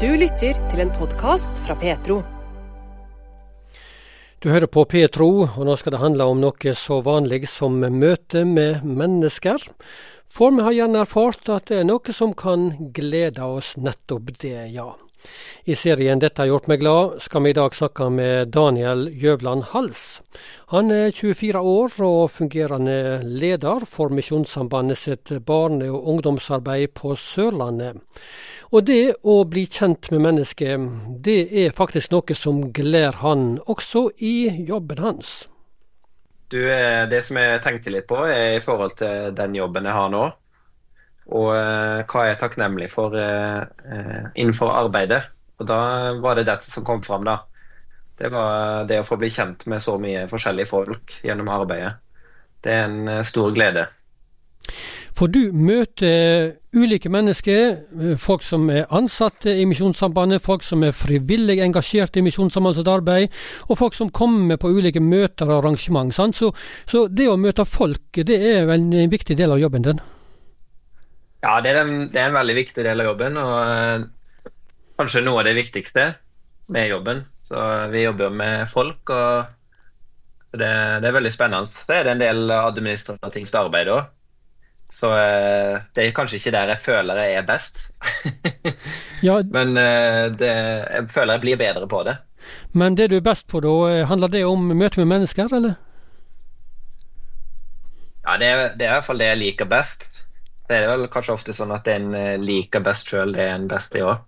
Du lytter til en podkast fra Petro. Du hører på Petro, og nå skal det handle om noe så vanlig som møte med mennesker. For vi har gjerne erfart at det er noe som kan glede oss nettopp det, ja. I serien 'Dette har gjort meg glad' skal vi i dag snakke med Daniel Gjøvland Hals. Han er 24 år og fungerende leder for Misjonssambandet sitt barne- og ungdomsarbeid på Sørlandet. Og det å bli kjent med mennesket, det er faktisk noe som gleder han, også i jobben hans. Du, eh, Det som jeg tenkte litt på, er i forhold til den jobben jeg har nå. Og eh, hva jeg er takknemlig for eh, innenfor arbeidet. Og da var det dette som kom fram, da. Det var det å få bli kjent med så mye forskjellige folk gjennom arbeidet. Det er en stor glede. For du møter ulike mennesker, eh, folk som er ansatte i Misjonssambandet, folk som er frivillig engasjert i Misjonssambandets arbeid, og folk som kommer på ulike møter og arrangement. Så, så, det å møte folk, det er vel en viktig del av jobben din? Ja, det er, en, det er en veldig viktig del av jobben. og eh, kanskje noe av det viktigste med jobben. Så vi jobber med folk, og det, det, er veldig spennende. Så er det en del administrativt arbeid òg. Så eh, det er kanskje ikke der jeg føler jeg er best. ja. Men eh, det, jeg føler jeg blir bedre på det. Men det du er best på da, eh, handler det om møte med mennesker, eller? Ja, det er, det er i hvert fall det jeg liker best. Det er vel kanskje ofte sånn at en liker best sjøl det en best i òg.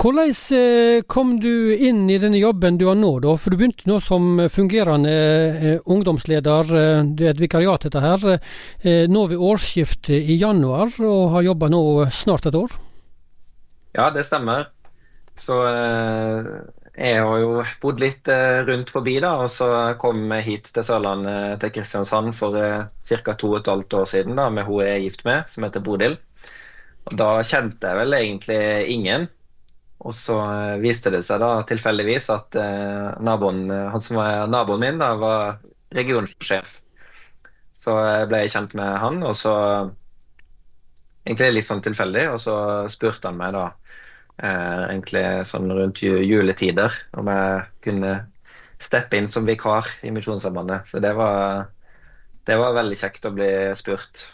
Hvordan eh, kom du inn i denne jobben du har nå, da? For du begynte nå som fungerende eh, ungdomsleder, Du er et vikariat dette her, nå ved årsskiftet i januar, og har jobba nå snart et år? Ja, det stemmer. Så jeg har jo bodd litt rundt forbi, da, og så kom jeg hit til Sørlandet, til Kristiansand, for ca. to og et halvt år siden da, med hun jeg er gift med, som heter Bodil. Og Da kjente jeg vel egentlig ingen. Og så eh, viste det seg da tilfeldigvis at eh, naboen, eh, han som var naboen min, da, var regionsjef. Så ble jeg kjent med han, og så Egentlig litt sånn tilfeldig, og så spurte han meg da eh, egentlig sånn rundt juletider om jeg kunne steppe inn som vikar i Misjonssambandet. Så det var, det var veldig kjekt å bli spurt.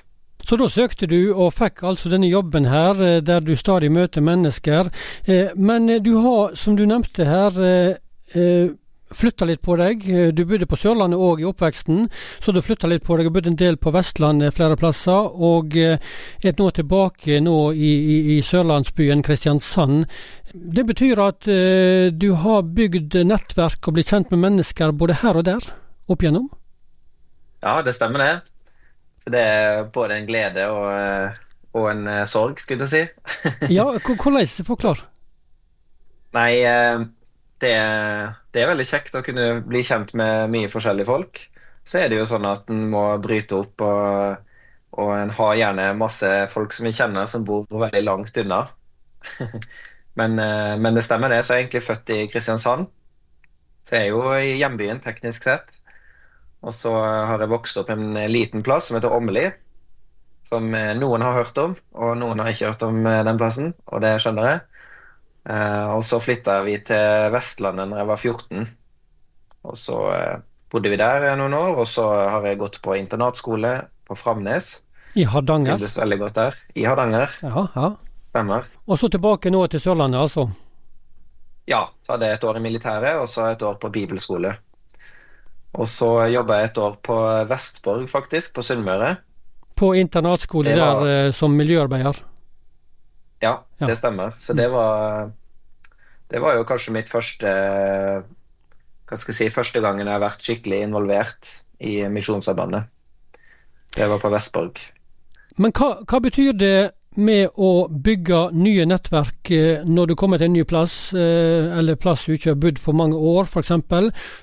Så da søkte du og fikk altså denne jobben her, eh, der du stadig møter mennesker. Eh, men eh, du har, som du nevnte her, flytta litt på deg. Du bodde på Sørlandet òg i oppveksten, så du flytta litt på deg og bodde en del på Vestlandet flere plasser. Og er nå tilbake nå i, i, i sørlandsbyen Kristiansand. Det betyr at du har bygd nettverk og blitt kjent med mennesker både her og der opp igjennom? Ja, det stemmer det. Det er både en glede og, eh, og en eh, sorg, skulle jeg si. ja, hvordan? Forklar. Nei, eh, det, det, er veldig kjekt å kunne bli kjent med mye forskjellige folk. Så er det jo sånn at en må bryte opp, og, og en har gjerne masse folk som vi kjenner som bor veldig langt unna. men, men, det stemmer det. Så jeg er egentlig født i Kristiansand. Så jeg er jo i hjembyen teknisk sett. Og så har jeg vokst opp en liten plass som heter Åmli. Som eh, noen har hørt om, og noen har ikke hørt om eh, den plassen. Og det skjønner jeg. Eh, og så flytta vi til Vestlandet når jeg var 14. Og så bodde vi der noen år, og så har jeg gått på internatskole på Framnes. I Hardanger? Trivdes veldig godt der. I Hardanger. Ja, ja. Stemmer. Og så tilbake nå til Sørlandet, altså? Ja. Så hadde jeg et år i militæret, og så et år på bibelskole. Og så jobba jeg et år på Vestborg, faktisk, på Sunnmøre. På internatskole var... der eh, som miljøarbeider? Ja, ja, det stemmer. Så det var Det var jo kanskje mitt første Hva skal jeg si Første gangen jeg har vært skikkelig involvert i Misjonssambandet. Det var på Vestborg. Men hva, hva betyr det med å bygge nye nettverk eh, når du kommer til en ny plass, eh, eller plass du ikke har bodd for mange år f.eks.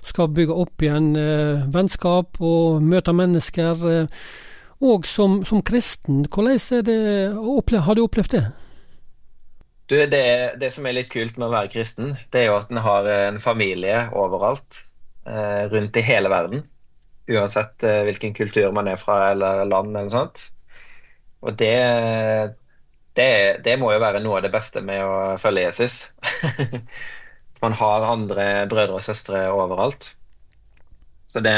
Skal bygge opp igjen eh, vennskap og møte mennesker. Og som, som kristen, hvordan er det, har du opplevd det? Du, det? det? som er litt kult med å være kristen, det er jo at en har en familie overalt. rundt i hele verden. Uansett hvilken kultur man er fra eller land eller sånt. Og det det, det, må jo være noe av det beste med å følge Jesus. Man har andre brødre og søstre overalt. Så det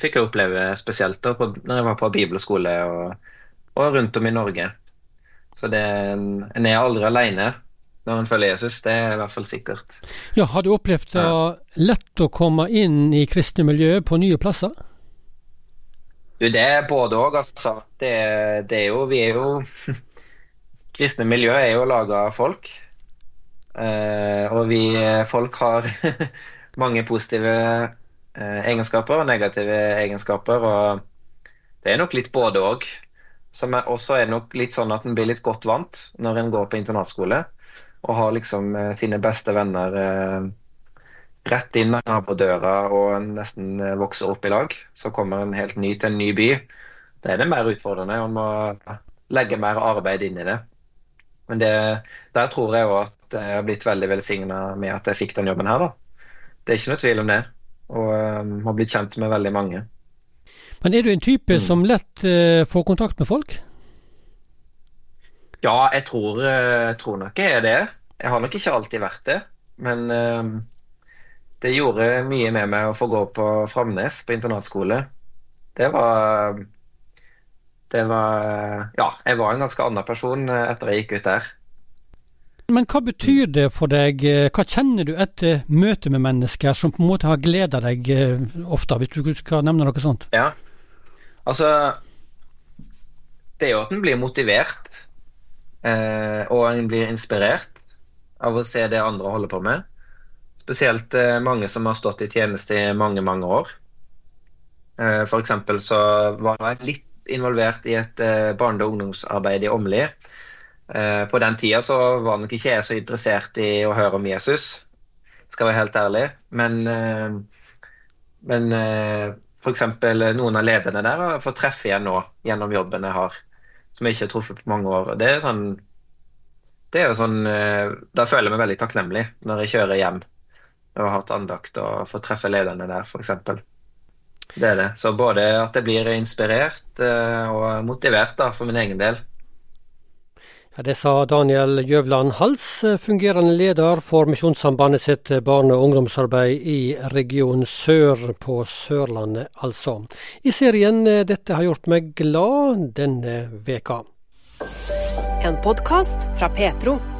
fikk jeg oppleve spesielt da når jeg var på bibelskole og, og rundt om i Norge. Så det, en er aldri alene når en følger Jesus, det er i hvert fall sikkert. Ja, Har du opplevd det ja. lett å komme inn i kristne miljø på nye plasser? Du, det er både òg, altså. Det, det, er jo Vi er jo Kristne miljø er jo laga av folk. Eh, og vi folk har mange positive eh, egenskaper og negative egenskaper. Og det er nok litt både òg. Som også er nok litt sånn at en blir litt godt vant når en går på internatskole og har liksom eh, sine beste venner eh, rett inn på døra og nesten eh, vokser opp i lag. Så kommer en helt ny til en ny by. Det er det mer utfordrende. og må legge mer arbeid inn i det. Men det, der tror jeg òg at jeg har blitt veldig velsigna med at jeg fikk den jobben her. da. Det er ikke noe tvil om det. Og um, har blitt kjent med veldig mange. Men er du en type mm. som lett uh, får kontakt med folk? Ja, jeg tror, uh, tror, nok jeg er det. Jeg har nok ikke alltid vært det. Men uh, det gjorde mye med meg å få gå på Framnes på internatskole. Det var Det var Ja, jeg var en ganske annen person eh, etter jeg gikk ut der. Men hva betyr det for deg, eh, hva kjenner du etter møtet med mennesker som på en måte har gleda deg eh, ofte, hvis du skal nevne noe sånt? Ja, altså Det er jo at en blir motivert, og en blir inspirert av å se det andre holder på med. Spesielt mange som har stått i tjeneste i mange, mange år. For så var jeg litt involvert i et eh, barne- og ungdomsarbeid i Åmli. På den tida så var nok ikke jeg så interessert i å høre om Jesus, skal være helt ærlig. Men, men f.eks. noen av lederne der har fått treffe igjen nå gjennom jobben jeg har, som jeg ikke har truffet på mange år. Det er sånn, det er sånn Da føler jeg meg veldig takknemlig når jeg kjører hjem og har hatt andakt og fått treffe lederne der, f.eks. Det er det. Så både at jeg blir inspirert eh, og motivert da, for min egen del. Ja, det sa Daniel Gjøvland Hals, fungerende leder for Misjonssambandet sitt barne- og ungdomsarbeid i region sør på Sørlandet, altså. I serien eh, 'Dette har gjort meg glad' denne veka. En podkast fra Petro.